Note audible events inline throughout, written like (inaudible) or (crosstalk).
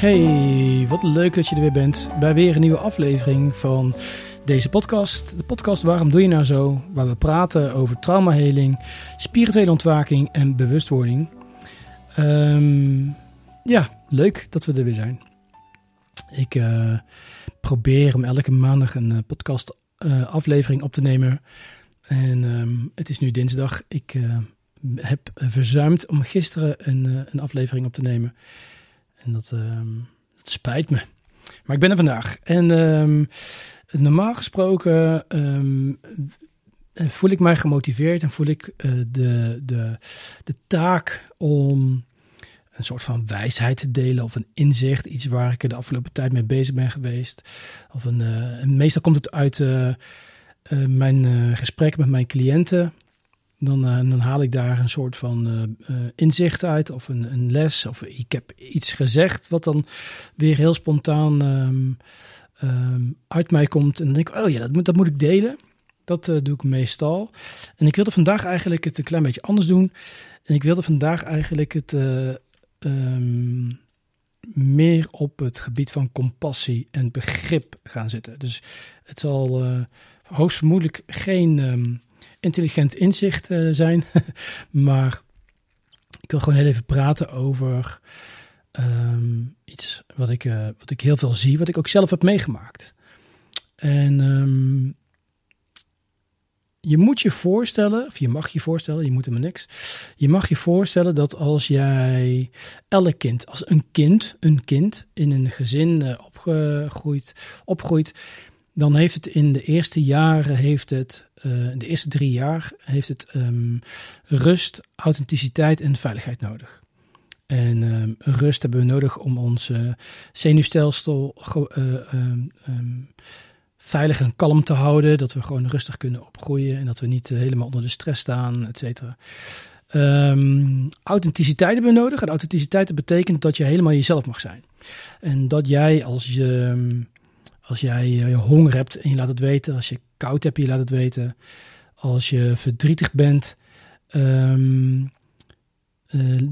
Hey, wat leuk dat je er weer bent bij weer een nieuwe aflevering van deze podcast. De podcast Waarom Doe Je Nou Zo? Waar we praten over traumaheling, spirituele ontwaking en bewustwording. Ehm, ja, leuk dat we er weer zijn. Ik uh, probeer om elke maandag een uh, podcast uh, aflevering op te nemen. En um, het is nu dinsdag. Ik heb verzuimd om gisteren een, een aflevering op te nemen. En dat, um, dat, spijt me. Maar ik ben er vandaag. En um, normaal gesproken um, voel ik mij gemotiveerd en voel ik uh, de, de, de taak om een soort van wijsheid te delen of een inzicht. Iets waar ik de afgelopen tijd mee bezig ben geweest. Of een, uh, meestal komt het uit mijn gesprekken met mijn cliënten dan, uh, dan haal ik daar een soort van uh, uh, inzicht uit of een, een, les. Of ik heb iets gezegd wat dan weer heel spontaan um, um, uit mij komt. En dan denk ik, oh ja, dat moet, dat moet ik delen. Dat doe ik meestal. En ik wilde vandaag eigenlijk het een klein beetje anders doen. En ik wilde vandaag eigenlijk het um, meer op het gebied van compassie en begrip gaan zitten. Dus het zal hoogstvermoedelijk geen intelligent inzicht uh, zijn. (laughs) maar ik wil gewoon heel even praten over um, iets wat ik, uh, wat ik heel veel zie, wat ik ook zelf heb meegemaakt. En um, je moet je voorstellen, of je mag je voorstellen, je moet helemaal niks. Je mag je voorstellen dat als jij elk kind, als een kind, een kind in een gezin uh, opgegroeid, opgroeit, dan heeft het in de eerste jaren, heeft het, uh, de eerste drie jaar, heeft het um, rust, authenticiteit en veiligheid nodig. En um, rust hebben we nodig om ons uh, zenuwstelsel uh, um, veilig en kalm te houden. Dat we gewoon rustig kunnen opgroeien en dat we niet helemaal onder de stress staan, et cetera. authenticiteit hebben we nodig. En authenticiteit betekent dat je helemaal jezelf mag zijn. En dat jij als je als jij eh, honger hebt en je laat het weten. Als je koud hebt, je laat het weten. Als je verdrietig bent, uh,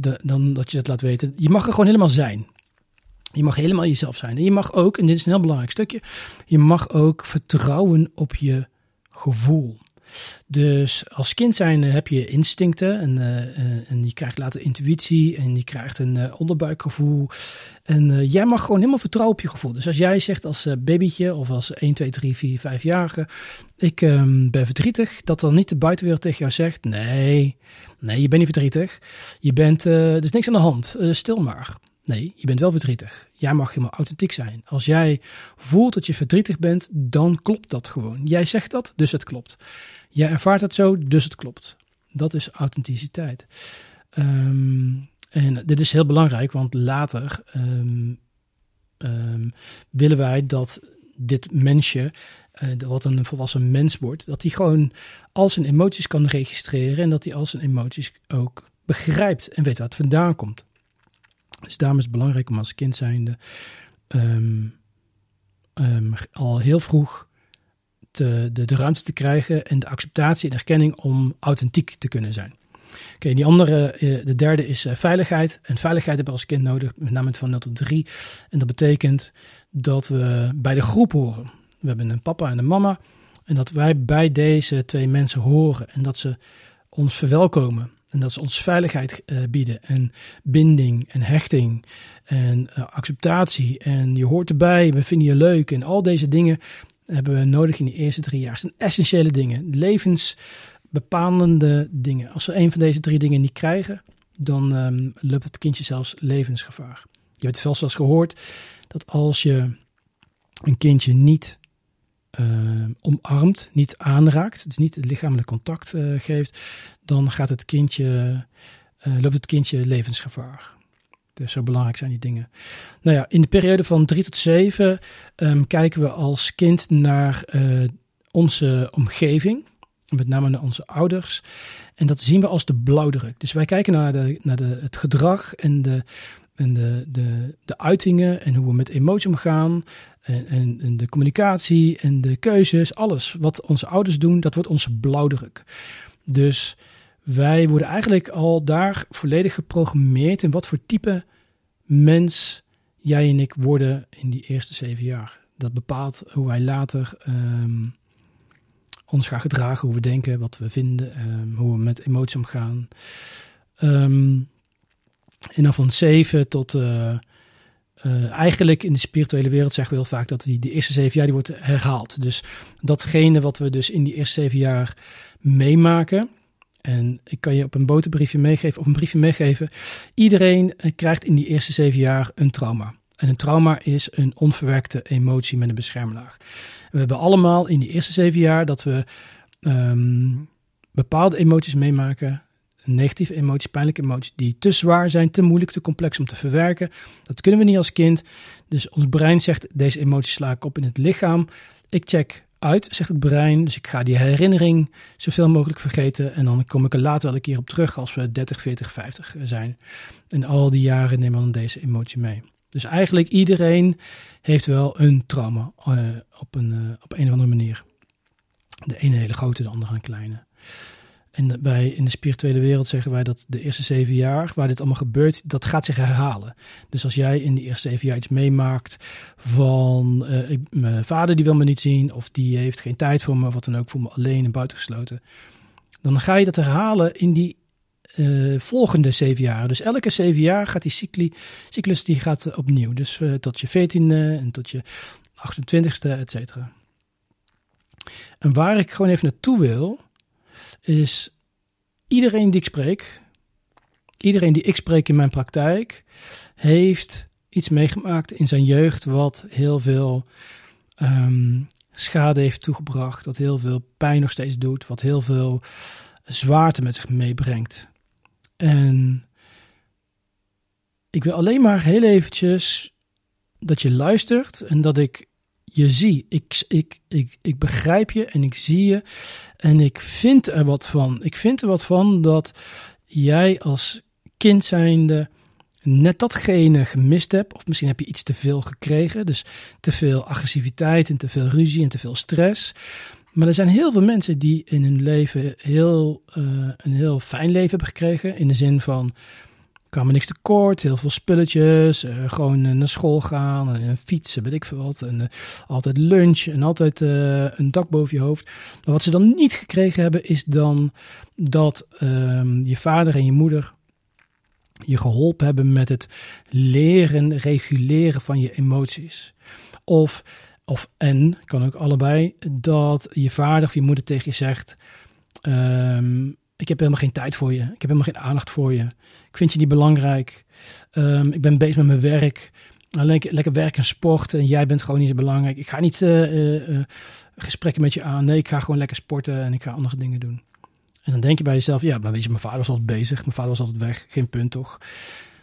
de, dan dat je dat laat weten. Je mag er gewoon helemaal zijn. Je mag helemaal jezelf zijn. En je mag ook, en dit is een heel belangrijk stukje, je mag ook vertrouwen op je gevoel. Dus als kind zijn heb je instincten en, uh, en je krijgt later intuïtie en je krijgt een uh, onderbuikgevoel. En jij mag gewoon helemaal vertrouwen op je gevoel. Dus als jij zegt als babytje of als 1, 2, 3, 4, 5-jarige, ik um, ben verdrietig, dat dan niet de buitenwereld tegen jou zegt, nee, nee, je bent niet verdrietig. Je bent, er is niks aan de hand, stil maar. Nee, je bent wel verdrietig. Jij mag helemaal authentiek zijn. Als jij voelt dat je verdrietig bent, dan klopt dat gewoon. Jij zegt dat, dus het klopt. Jij ervaart het zo, dus het klopt. Dat is authenticiteit. Um, en dit is heel belangrijk, want later um, um, willen wij dat dit mensje, uh, wat een volwassen mens wordt, dat hij gewoon al zijn emoties kan registreren en dat hij al zijn emoties ook begrijpt en weet waar het vandaan komt. Dus daarom is het belangrijk om als kind zijnde al heel vroeg de, de ruimte te krijgen en de acceptatie en erkenning om authentiek te kunnen zijn. Oké, die andere, eh, de derde is eh, veiligheid. En veiligheid hebben we als kind nodig, met name van 0 tot 3. En dat betekent dat we bij de groep horen. We hebben een papa en een mama. En dat wij bij deze twee mensen horen. En dat ze ons verwelkomen. En dat ze ons veiligheid uh, bieden. En binding en hechting. En uh, acceptatie. En je hoort erbij. We vinden je leuk. En al deze dingen hebben we nodig in de eerste drie jaar. Het zijn essentiële dingen, levensbepalende dingen. Als we een van deze drie dingen niet krijgen, dan um, loopt het kindje zelfs levensgevaar. Je hebt vast wel eens gehoord dat als je een kindje niet uh, omarmt, niet aanraakt, dus niet lichamelijk contact uh, geeft, dan gaat het kindje, uh, loopt het kindje levensgevaar. Dus zo belangrijk zijn die dingen. Nou ja, in de periode van 3 tot 7 um, kijken we als kind naar uh, onze omgeving. Met name naar onze ouders. En dat zien we als de blauwdruk. Dus wij kijken naar, de, naar de, het gedrag en, de, en de, de, de uitingen. En hoe we met emotie omgaan. En, en, en de communicatie en de keuzes. Alles wat onze ouders doen, dat wordt onze blauwdruk. Dus wij worden eigenlijk al daar volledig geprogrammeerd in wat voor type mens jij en ik worden in die eerste zeven jaar. Dat bepaalt hoe wij later ehm, ons gaan gedragen, hoe we denken, wat we vinden, ehm, hoe we met emoties omgaan. Um, en dan van zeven tot uh, uh, eigenlijk in de spirituele wereld zeggen we heel vaak dat die, die eerste zeven jaar die wordt herhaald. Dus datgene wat we dus in die eerste zeven jaar meemaken. En ik kan je op een boterbriefje meegeven, op een briefje meegeven. Iedereen eh, krijgt in die eerste zeven jaar een trauma. En een trauma is een onverwerkte emotie met een beschermlaag. We hebben allemaal in die eerste zeven jaar dat we um, bepaalde emoties meemaken. Negatieve emoties, pijnlijke emoties die te zwaar zijn, te moeilijk, te complex om te verwerken. Dat kunnen we niet als kind. Dus ons brein zegt: deze emoties sla ik op in het lichaam. Ik check uit, zegt het brein. Dus ik ga die herinnering zoveel mogelijk vergeten. En dan kom ik er later wel een keer op terug als we 30, 40, 50 zijn. En al die jaren nemen we dan deze emotie mee. Dus eigenlijk iedereen heeft wel een trauma uh, op, een, uh, op een of andere manier. De ene hele grote, de andere een kleine. En bij, in de spirituele wereld zeggen wij dat de eerste zeven jaar, waar dit allemaal gebeurt, dat gaat zich herhalen. Dus als jij in de eerste zeven jaar iets meemaakt van ik, mijn vader die wil me niet zien, of die heeft geen tijd voor me, of wat dan ook, voor me alleen en buitengesloten. Dan ga je dat herhalen in die uh, volgende zeven jaar. Dus elke zeven jaar gaat die cycli, cyclus die gaat opnieuw. Dus uh, tot je veertiende en tot je 28ste, et cetera. En waar ik gewoon even naartoe wil, is iedereen die ik spreek, iedereen die ik spreek in mijn praktijk, heeft iets meegemaakt in zijn jeugd wat heel veel um, schade heeft toegebracht, dat heel veel pijn nog steeds doet, wat heel veel zwaarte met zich meebrengt. En ik wil alleen maar heel eventjes dat je luistert en dat ik je zie. Ik, ik, ik, ik begrijp je en ik zie je en ik vind er wat van. Ik vind er wat van dat jij als kind zijnde net datgene gemist hebt. Of misschien heb je iets te veel gekregen. Dus te veel agressiviteit en te veel ruzie en te veel stress. Maar er zijn heel veel mensen die in hun leven heel, uh, een heel fijn leven hebben gekregen. In de zin van kwamen niks tekort, heel veel spulletjes, uh, gewoon naar school gaan en fietsen, weet ik veel wat. En altijd lunch en altijd een dak boven je hoofd. Maar wat ze dan niet gekregen hebben is dan dat ehm, je vader en je moeder je geholpen hebben met het leren, reguleren van je emoties. Of of en, kan ook allebei, dat je vader of je moeder tegen je zegt: um, Ik heb helemaal geen tijd voor je. Ik heb helemaal geen aandacht voor je. Ik vind je niet belangrijk. Um, ik ben bezig met mijn werk. Alleen lekker werk en sport. En jij bent gewoon niet zo belangrijk. Ik ga niet uh, uh, uh, gesprekken met je aan. Nee, ik ga gewoon lekker sporten en ik ga andere dingen doen. En dan denk je bij jezelf: Ja, maar weet je, mijn vader was altijd bezig. Mijn vader was altijd weg. Geen punt toch?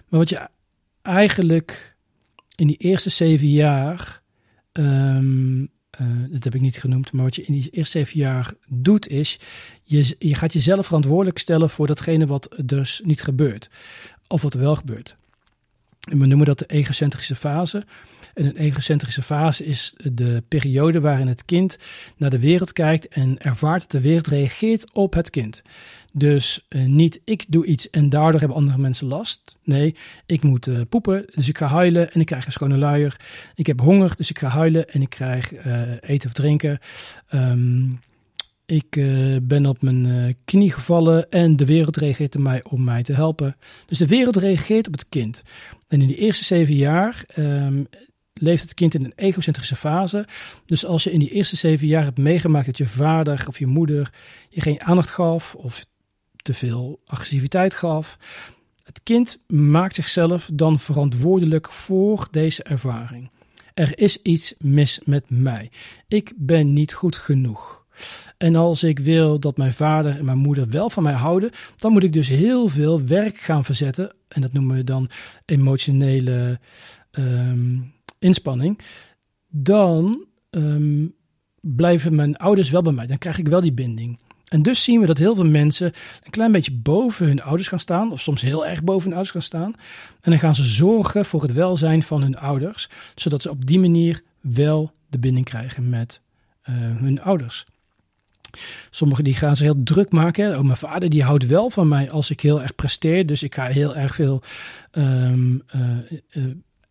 Maar wat je eigenlijk in die eerste zeven jaar Um, uh, dat heb ik niet genoemd, maar wat je in die eerste zeven jaar doet is, je, je gaat jezelf verantwoordelijk stellen voor datgene wat dus niet gebeurt. Of wat er wel gebeurt. En we noemen dat de egocentrische fase. En een egocentrische fase is de periode waarin het kind naar de wereld kijkt en ervaart dat de wereld reageert op het kind. Dus uh, niet ik doe iets en daardoor hebben andere mensen last. Nee, ik moet uh, poepen, dus ik ga huilen en ik krijg een schone luier. Ik heb honger, dus ik ga huilen en ik krijg uh, eten of drinken. Um, ik ben op mijn knie gevallen en de wereld reageert op mij om mij te helpen. Dus de wereld reageert op het kind. En in die eerste zeven jaar um, leeft het kind in een egocentrische fase. Dus als je in die eerste zeven jaar hebt meegemaakt dat je vader of je moeder je geen aandacht gaf of te veel agressiviteit gaf. Het kind maakt zichzelf dan verantwoordelijk voor deze ervaring. Er is iets mis met mij. Ik ben niet goed genoeg. En als ik wil dat mijn vader en mijn moeder wel van mij houden, dan moet ik dus heel veel werk gaan verzetten. En dat noemen we dan emotionele um, inspanning. Dan um, blijven mijn ouders wel bij mij. Dan krijg ik wel die binding. En dus zien we dat heel veel mensen een klein beetje boven hun ouders gaan staan, of soms heel erg boven hun ouders gaan staan. En dan gaan ze zorgen voor het welzijn van hun ouders, zodat ze op die manier wel de binding krijgen met uh, hun ouders. Sommigen die gaan zich heel druk maken. Oh, mijn vader die houdt wel van mij als ik heel erg presteer. Dus ik ga heel erg veel um, uh, uh,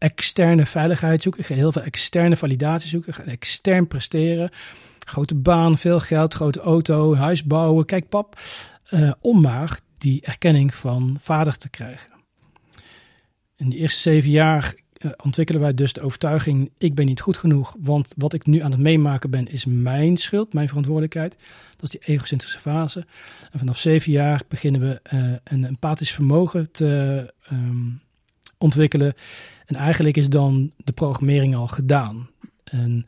externe veiligheid zoeken. Ga heel veel externe validatie zoeken. Ga extern presteren. Grote baan, veel geld, grote auto, huis bouwen. Kijk pap. Uh, om maar die erkenning van vader te krijgen. In die eerste zeven jaar uh, ontwikkelen wij dus de overtuiging: ik ben niet goed genoeg, want wat ik nu aan het meemaken ben, is mijn schuld, mijn verantwoordelijkheid. Dat is die egocentrische fase. En vanaf zeven jaar beginnen we uh, een empathisch vermogen te um, ontwikkelen. En eigenlijk is dan de programmering al gedaan. En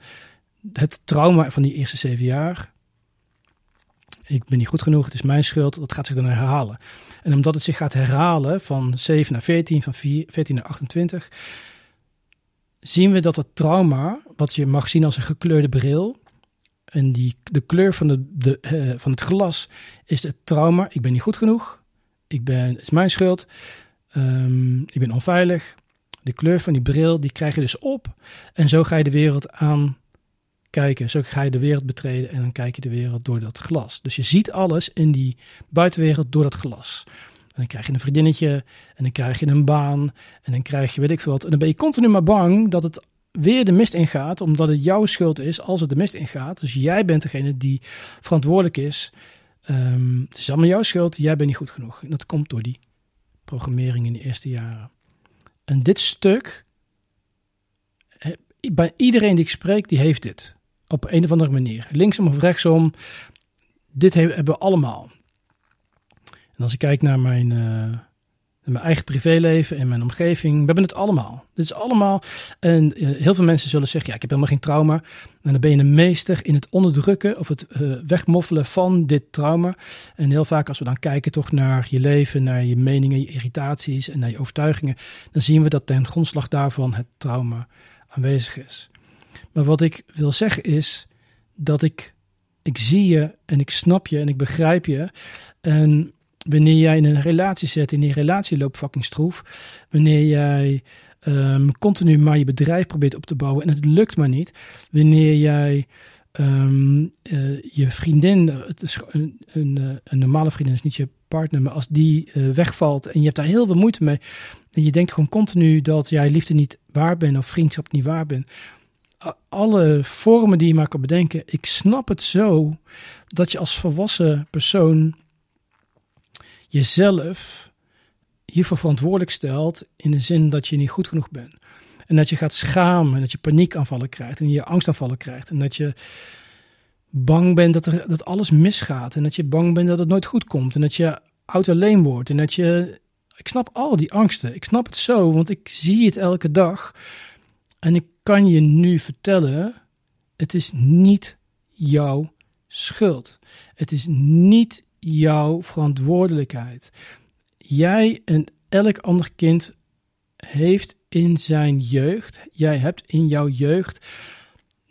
het trauma van die eerste zeven jaar. Ik ben niet goed genoeg, het is mijn schuld. Dat gaat zich dan herhalen. En omdat het zich gaat herhalen van 7 naar 14, van 4, 14 naar 28, zien we dat het trauma, wat je mag zien als een gekleurde bril, en die, de kleur van, de, uh, van het glas is het trauma. Ik ben niet goed genoeg. Ik ben, het is mijn schuld. Um, ik ben onveilig. De kleur van die bril, die krijg je dus op. En zo ga je de wereld aan kijken. Zo ga je de wereld betreden en dan kijk je de wereld door dat glas. Dus je ziet alles in die buitenwereld door dat glas. En dan krijg je een vriendinnetje en dan krijg je een baan en dan krijg je weet ik veel wat. En dan ben je continu maar bang dat het weer de mist ingaat, omdat het jouw schuld is als het de mist ingaat. Dus jij bent degene die verantwoordelijk is. Um, het is allemaal jouw schuld, jij bent niet goed genoeg. En dat komt door die programmering in de eerste jaren. En dit stuk, bij iedereen die ik spreek, die heeft dit. Op een of andere manier. Linksom of rechtsom. Dit hebben we allemaal. En als ik kijk naar mijn, uh, mijn eigen privéleven en mijn omgeving, we hebben het allemaal. Dit is allemaal. En uh, heel veel mensen zullen zeggen: ja, ik heb helemaal geen trauma. En dan ben je een meester in het onderdrukken of het uh, wegmoffelen van dit trauma. En heel vaak, als we dan kijken toch naar je leven, naar je meningen, je irritaties en naar je overtuigingen, dan zien we dat ten grondslag daarvan het trauma aanwezig is. Maar wat ik wil zeggen is dat ik, ik zie je en ik snap je en ik begrijp je. En wanneer jij in een relatie zit, in die relatie loopt fucking stroef. Wanneer jij um, continu maar je bedrijf probeert op te bouwen en het lukt maar niet. Wanneer jij um, uh, je vriendin, het is een, een, een, normale vriendin is niet je partner, maar als die uh, wegvalt en je hebt daar heel veel moeite mee. En je denkt gewoon continu dat jij liefde niet waar bent of vriendschap niet waar bent. Alle vormen die je maar kan bedenken. Ik snap het zo dat je als volwassen persoon jezelf hiervoor verantwoordelijk stelt in de zin dat je niet goed genoeg bent. En dat je gaat schamen, en dat je paniekaanvallen krijgt en je angstaanvallen krijgt. En dat je bang bent dat, er, dat alles misgaat. En dat je bang bent dat het nooit goed komt. En dat je oud alleen wordt. En dat je. Ik snap al die angsten. Ik snap het zo, want ik zie het elke dag. En ik kan je nu vertellen: het is niet jouw schuld. Het is niet jouw verantwoordelijkheid. Jij en elk ander kind heeft in zijn jeugd, jij hebt in jouw jeugd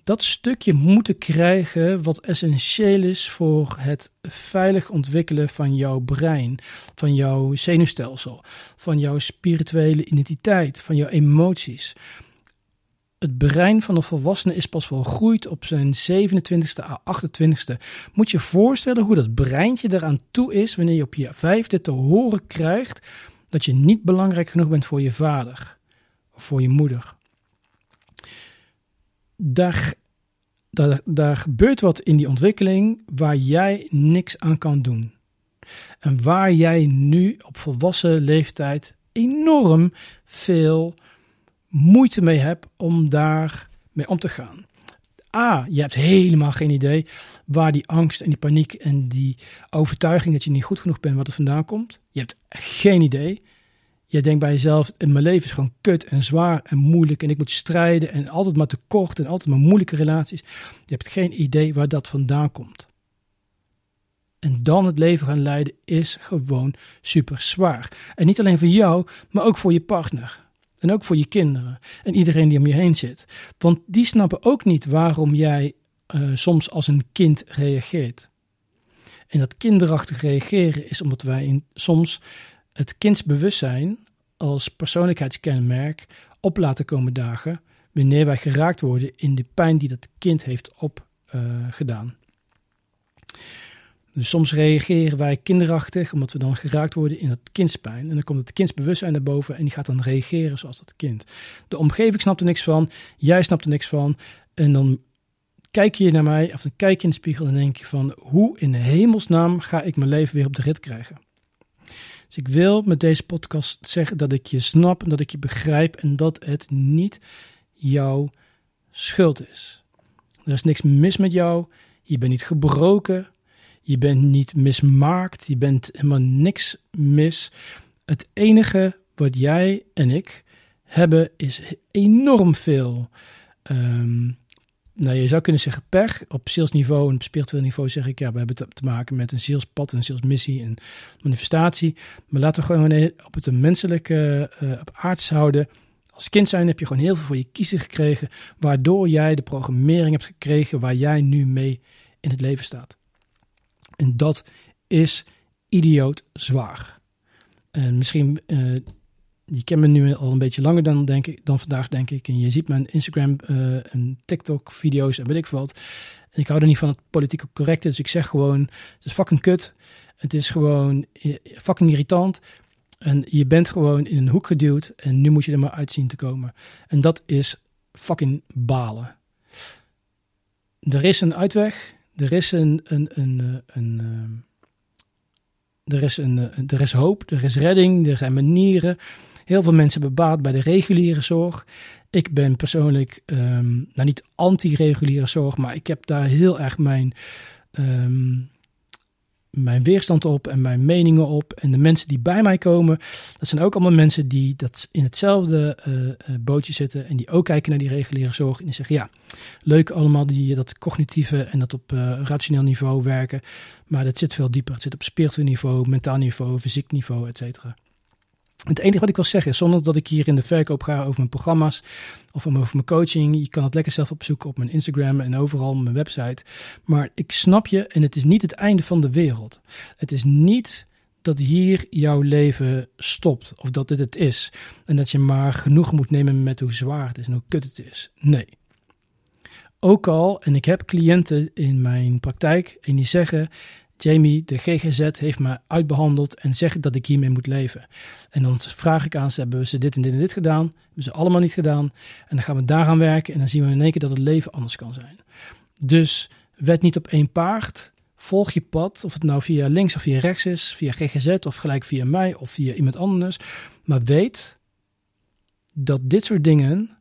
dat stukje moeten krijgen wat essentieel is voor het veilig ontwikkelen van jouw brein, van jouw zenuwstelsel, van jouw spirituele identiteit, van jouw emoties het brein van een volwassene is pas volgroeid op zijn 27ste à 28ste. Moet je voorstellen hoe dat breintje eraan toe is wanneer je op je vijfde te horen krijgt dat je niet belangrijk genoeg bent voor je vader of voor je moeder. Daar, daar, daar gebeurt wat in die ontwikkeling waar jij niks aan kan doen. En waar jij nu op volwassen leeftijd enorm veel moeite mee heb om daar mee om te gaan. A, je hebt helemaal geen idee waar die angst en die paniek en die overtuiging dat je niet goed genoeg bent, wat er vandaan komt. Je hebt geen idee. Je denkt bij jezelf, mijn leven is gewoon kut en zwaar en moeilijk en ik moet strijden en altijd maar tekort en altijd maar moeilijke relaties. Je hebt geen idee waar dat vandaan komt. En dan het leven gaan leiden is gewoon super zwaar. En niet alleen voor jou, maar ook voor je partner. En ook voor je kinderen en iedereen die om je heen zit. Want die snappen ook niet waarom jij uh, soms als een kind reageert. En dat kinderachtig reageren is omdat wij in, soms het kindsbewustzijn als persoonlijkheidskenmerk op laten komen dagen wanneer wij geraakt worden in de pijn die dat kind heeft opgedaan. Uh, Dus soms reageren wij kinderachtig, omdat we dan geraakt worden in het kindspijn. En dan komt het kindsbewustzijn naar boven en die gaat dan reageren zoals dat kind. De omgeving snapt er niks van, jij snapt er niks van. En dan kijk je naar mij, of dan kijk je in de spiegel en denk je van, hoe in hemelsnaam ga ik mijn leven weer op de rit krijgen? Dus ik wil met deze podcast zeggen dat ik je snap en dat ik je begrijp en dat het niet jouw schuld is. Er is niks mis met jou, je bent niet gebroken, je bent niet mismaakt, je bent helemaal niks mis. Het enige wat jij en ik hebben is enorm veel ehm, nou, je zou kunnen zeggen pech. Op salesniveau en op spiritueel niveau zeg ik, ja, we hebben te, maken met een zielspad, een zielsmissie en manifestatie. Maar laten we gewoon op het menselijke, uh, op aards houden. Als kind zijn heb je gewoon heel veel voor je kiezen gekregen, waardoor jij de programmering hebt gekregen waar jij nu mee in het leven staat. En dat is idioot zwaar. En misschien uh, je kent me nu al een beetje langer dan, denk ik, dan vandaag, denk ik. En je ziet mijn Instagram uh, en TikTok-video's en weet ik wat. En ik hou er niet van het politieke correcte, dus ik zeg gewoon: het is fucking kut. Het is gewoon eh, fucking irritant. En je bent gewoon in een hoek geduwd en nu moet je er maar uitzien te komen. En dat is fucking balen. Er is een uitweg. Er is een, een, een, een, een er is, een, er is hoop, er is redding, er zijn manieren. Heel veel mensen hebben baat bij de reguliere zorg. Ik ben persoonlijk, um, nou niet anti-reguliere zorg, maar ik heb daar heel erg mijn, um, mijn weerstand op en mijn meningen op. En de mensen die bij mij komen, dat zijn ook allemaal mensen die dat in hetzelfde uh, bootje zitten en die ook kijken naar die reguliere zorg. En die zeggen, ja, leuk allemaal die, dat cognitieve en dat op uh, rationeel niveau werken, maar dat zit veel dieper. Het zit op spiritueel niveau, mentaal niveau, fysiek niveau, et cetera. Het enige wat ik wil zeggen zonder dat ik hier in de verkoop ga over mijn programma's of over mijn coaching, je kan het lekker zelf opzoeken op mijn Instagram en overal op mijn website. Maar ik snap je en het is niet het einde van de wereld. Het is niet dat hier jouw leven stopt of dat dit het is en dat je maar genoeg moet nemen met hoe zwaar het is en hoe kut het is. Nee. Ook al, en ik heb cliënten in mijn praktijk en die zeggen: Jamie, de GGZ heeft me uitbehandeld en zegt dat ik hiermee moet leven. En dan vraag ik aan ze, hebben ze dit en dit en dit gedaan? Hebben ze allemaal niet gedaan? En dan gaan we daaraan werken en dan zien we in één keer dat het leven anders kan zijn. Dus wed niet op één paard. Volg je pad, of het nou via links of via rechts is, via GGZ of gelijk via mij of via iemand anders. Maar weet dat dit soort dingen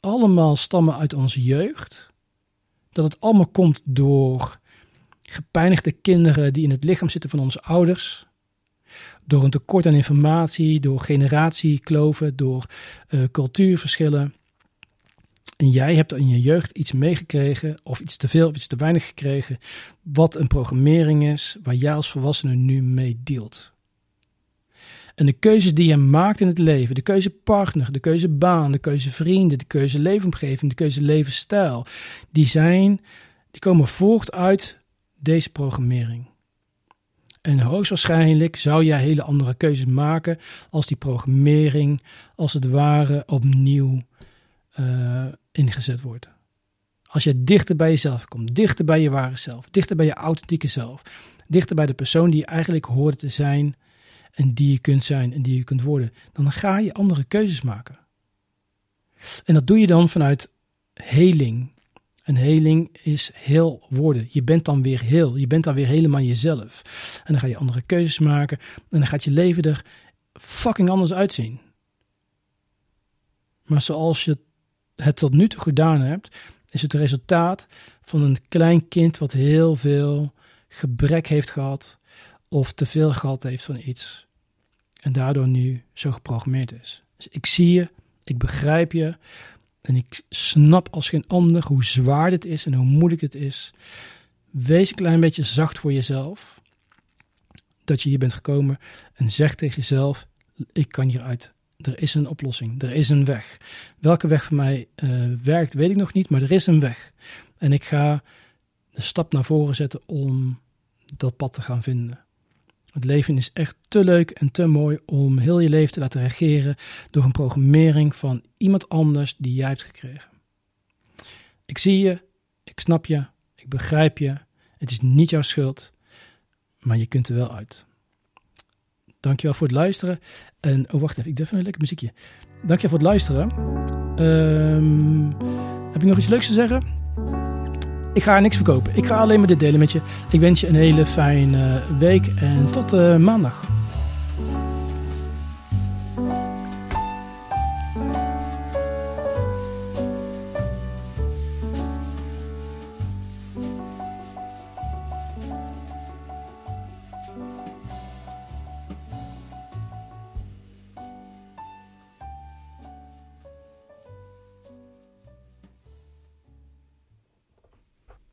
allemaal stammen uit onze jeugd. Dat het allemaal komt door gepijnigde kinderen die in het lichaam zitten van onze ouders. Door een tekort aan informatie, door generatiekloven, door uh, cultuurverschillen. En jij hebt in je jeugd iets meegekregen, of iets te veel of iets te weinig gekregen, wat een programmering is waar jij als volwassene nu mee dealt. En de keuzes die je maakt in het leven, de keuze partner, de keuze baan, de keuze vrienden, de keuze leefomgeving, de keuze levensstijl, die zijn, die komen voort uit deze programmering. En hoogstwaarschijnlijk zou jij hele andere keuzes maken als die programmering als het ware opnieuw uh, ingezet wordt. Als je dichter bij jezelf komt, dichter bij je ware zelf, dichter bij je authentieke zelf, dichter bij de persoon die je eigenlijk hoort te zijn en die je kunt zijn en die je kunt worden, dan ga je andere keuzes maken. En dat doe je dan vanuit heling, een heling is heel worden. Je bent dan weer heel. Je bent dan weer helemaal jezelf. En dan ga je andere keuzes maken. En dan gaat je leven er fucking anders uitzien. Maar zoals je het tot nu toe gedaan hebt, is het resultaat van een klein kind wat heel veel gebrek heeft gehad of te veel gehad heeft van iets. En daardoor nu zo geprogrammeerd is. Dus ik zie je, ik begrijp je, en ik snap als geen ander hoe zwaar dit is en hoe moeilijk het is. Wees een klein beetje zacht voor jezelf. Dat je hier bent gekomen. En zeg tegen jezelf: Ik kan hieruit. Er is een oplossing. Er is een weg. Welke weg voor mij uh, werkt, weet ik nog niet. Maar er is een weg. En ik ga de stap naar voren zetten om dat pad te gaan vinden. Het leven is echt te leuk en te mooi om heel je leven te laten regeren door een programmering van iemand anders die jij hebt gekregen. Ik zie je, ik snap je, ik begrijp je Het is niet jouw schuld, maar je kunt er wel uit. Dankjewel voor het luisteren. En, oh wacht even, ik even een lekker muziekje. Dankjewel voor het luisteren. Ehm, heb ik nog iets leuks te zeggen? Ik ga niks verkopen. Ik ga alleen maar dit delen met je. Ik wens je een hele fijne week en tot uh, maandag.